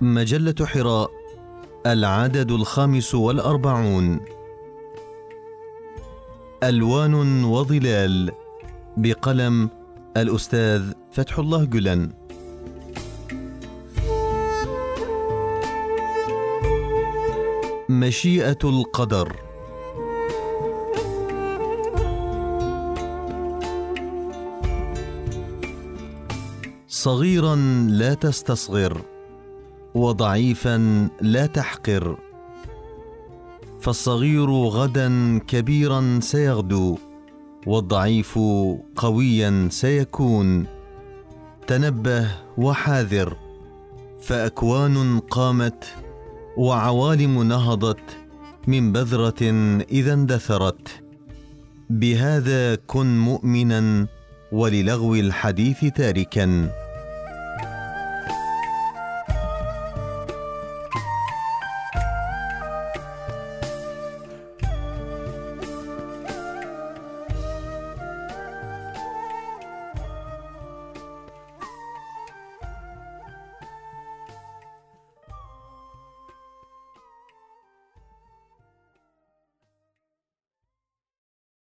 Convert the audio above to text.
مجلة حراء العدد الخامس والأربعون. ألوان وظلال بقلم الأستاذ فتح الله جلن. مشيئة القدر. صغيرا لا تستصغر. وضعيفا لا تحقر فالصغير غدا كبيرا سيغدو والضعيف قويا سيكون. تنبه وحاذر فأكوان قامت وعوالم نهضت من بذرة إذا اندثرت. بهذا كن مؤمنا وللغو الحديث تاركا.